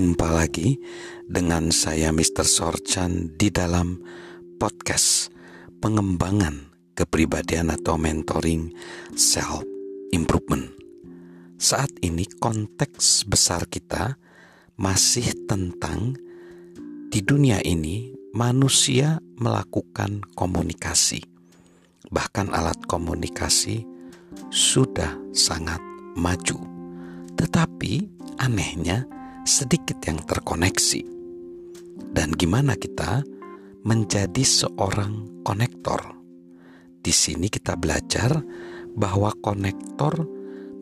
Jumpa lagi dengan saya Mr. Sorchan di dalam podcast pengembangan kepribadian atau mentoring self improvement. Saat ini konteks besar kita masih tentang di dunia ini manusia melakukan komunikasi. Bahkan alat komunikasi sudah sangat maju. Tetapi anehnya sedikit yang terkoneksi. Dan gimana kita menjadi seorang konektor? Di sini kita belajar bahwa konektor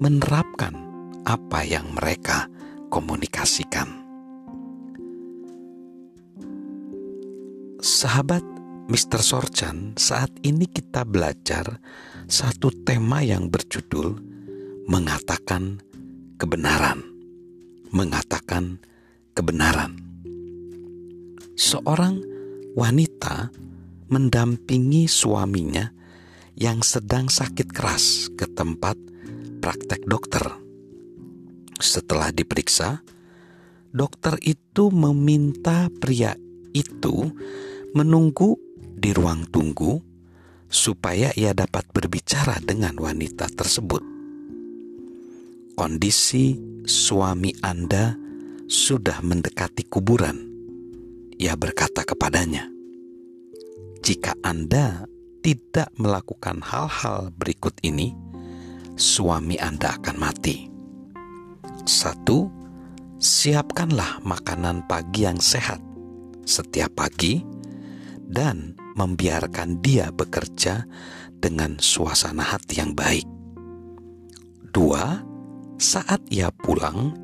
menerapkan apa yang mereka komunikasikan. Sahabat Mr. Sorchan, saat ini kita belajar satu tema yang berjudul mengatakan kebenaran mengatakan kebenaran. Seorang wanita mendampingi suaminya yang sedang sakit keras ke tempat praktek dokter. Setelah diperiksa, dokter itu meminta pria itu menunggu di ruang tunggu supaya ia dapat berbicara dengan wanita tersebut. Kondisi suami Anda sudah mendekati kuburan. Ia berkata kepadanya, "Jika Anda tidak melakukan hal-hal berikut ini, suami Anda akan mati." Satu, siapkanlah makanan pagi yang sehat setiap pagi dan membiarkan dia bekerja dengan suasana hati yang baik. Dua, saat ia pulang,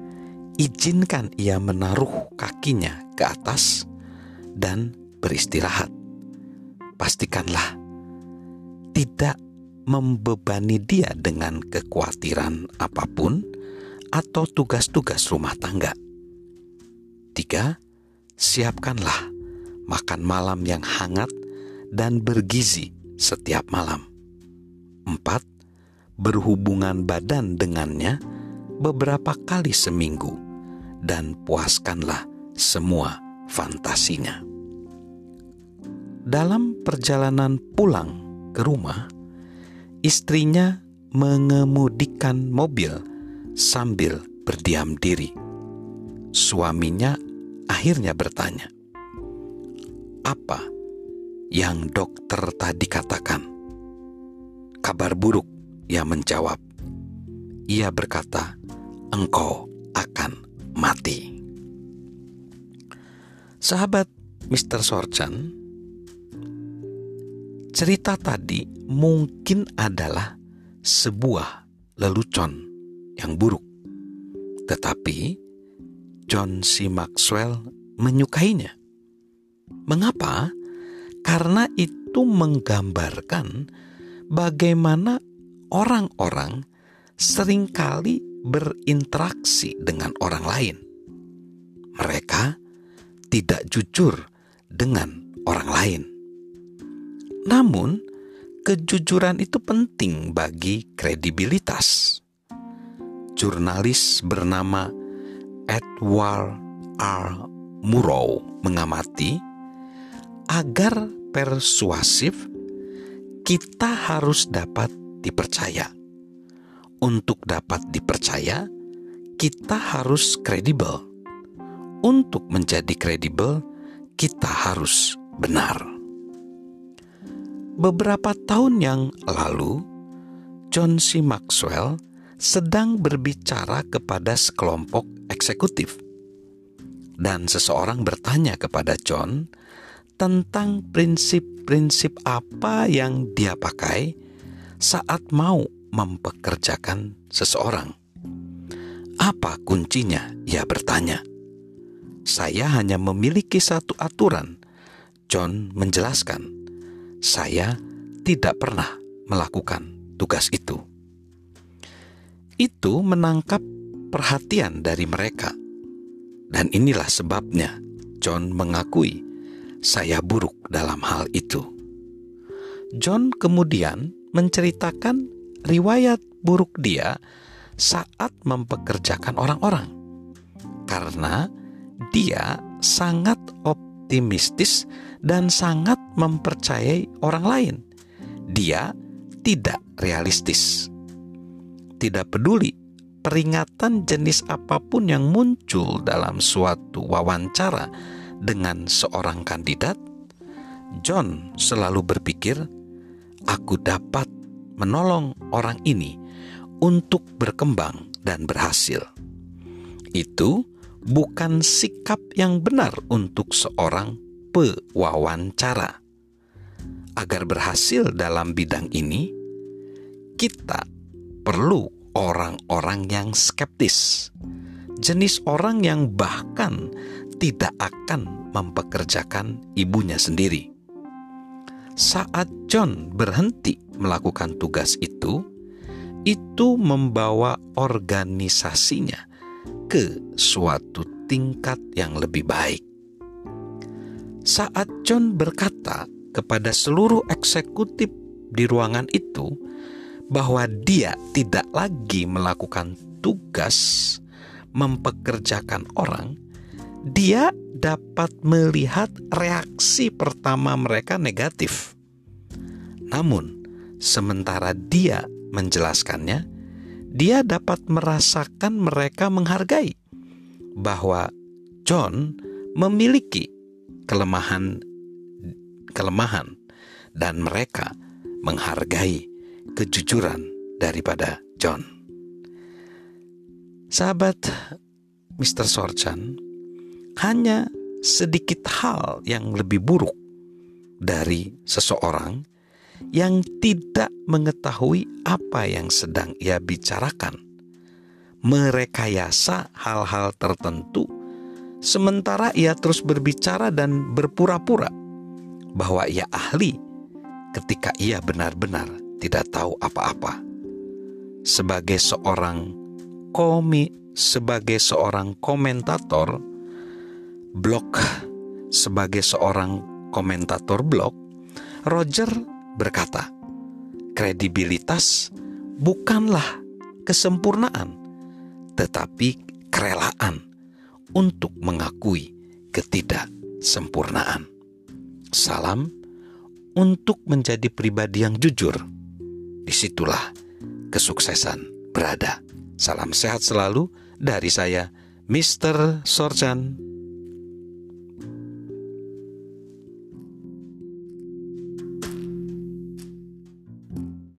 izinkan ia menaruh kakinya ke atas dan beristirahat. Pastikanlah tidak membebani dia dengan kekhawatiran apa pun atau tugas-tugas rumah tangga. Tiga, siapkanlah makan malam yang hangat dan bergizi setiap malam. Empat, berhubungan badan dengannya beberapa kali seminggu dan puaskanlah semua fantasinya. Dalam perjalanan pulang ke rumah, istrinya mengemudikan mobil sambil berdiam diri. Suaminya akhirnya bertanya, "Apa yang dokter tadi katakan?" Kabar buruk, ia menjawab. Ia berkata, engkau akan mati. Sahabat Mr. Sorchan, cerita tadi mungkin adalah sebuah lelucon yang buruk. Tetapi John C. Maxwell menyukainya. Mengapa? Karena itu menggambarkan bagaimana orang-orang sering kali berinteraksi dengan orang lain. Mereka tidak jujur dengan orang lain. Namun, kejujuran itu penting bagi kredibilitas. Jurnalis bernama Edward R. Murrow mengamati agar persuasif kita harus dapat dipercaya untuk dapat dipercaya, kita harus kredibel. Untuk menjadi kredibel, kita harus benar. Beberapa tahun yang lalu, John C. Maxwell sedang berbicara kepada sekelompok eksekutif, dan seseorang bertanya kepada John tentang prinsip-prinsip apa yang dia pakai saat mau mempekerjakan seseorang. Apa kuncinya? Ia bertanya. Saya hanya memiliki satu aturan. John menjelaskan, saya tidak pernah melakukan tugas itu. Itu menangkap perhatian dari mereka. Dan inilah sebabnya John mengakui saya buruk dalam hal itu. John kemudian menceritakan riwayat buruk dia saat mempekerjakan orang-orang, karena dia sangat optimistis dan sangat mempercayai orang lain. Dia tidak realistis. Tidak peduli peringatan jenis apa pun yang muncul dalam suatu wawancara dengan seorang kandidat, John selalu berpikir, "Aku dapat menolong orang ini untuk berkembang dan berhasil." Itu bukan sikap yang benar untuk seorang pewawancara. Agar berhasil dalam bidang ini, kita perlu orang-orang yang skeptis, jenis orang yang bahkan tidak akan mempekerjakan ibunya sendiri. Saat John berhenti melakukan tugas itu, itu membawa organisasinya ke suatu tingkat yang lebih baik. Saat John berkata kepada seluruh eksekutif di ruangan itu, bahwa dia tidak lagi melakukan tugas mempekerjakan orang, dia dapat melihat reaksi pertama mereka negatif. Namun, sementara dia menjelaskannya, dia dapat merasakan mereka menghargai bahwa John memiliki kelemahan kelemahan dan mereka menghargai kejujuran daripada John. Sahabat Mr. Sorchan, hanya sedikit hal yang lebih buruk dari seseorang yang tidak mengetahui apa yang sedang ia bicarakan, merekayasa hal-hal tertentu, sementara ia terus berbicara dan berpura-pura bahwa ia ahli ketika ia benar-benar tidak tahu apa-apa. Sebagai seorang komi, sebagai seorang komentator blog, sebagai seorang komentator blog, Roger berkata, kredibilitas bukanlah kesempurnaan, tetapi kerelaan untuk mengakui ketidaksempurnaan. Salam untuk menjadi pribadi yang jujur di situlah kesuksesan berada. Salam sehat selalu dari saya, Mr. Sorjan.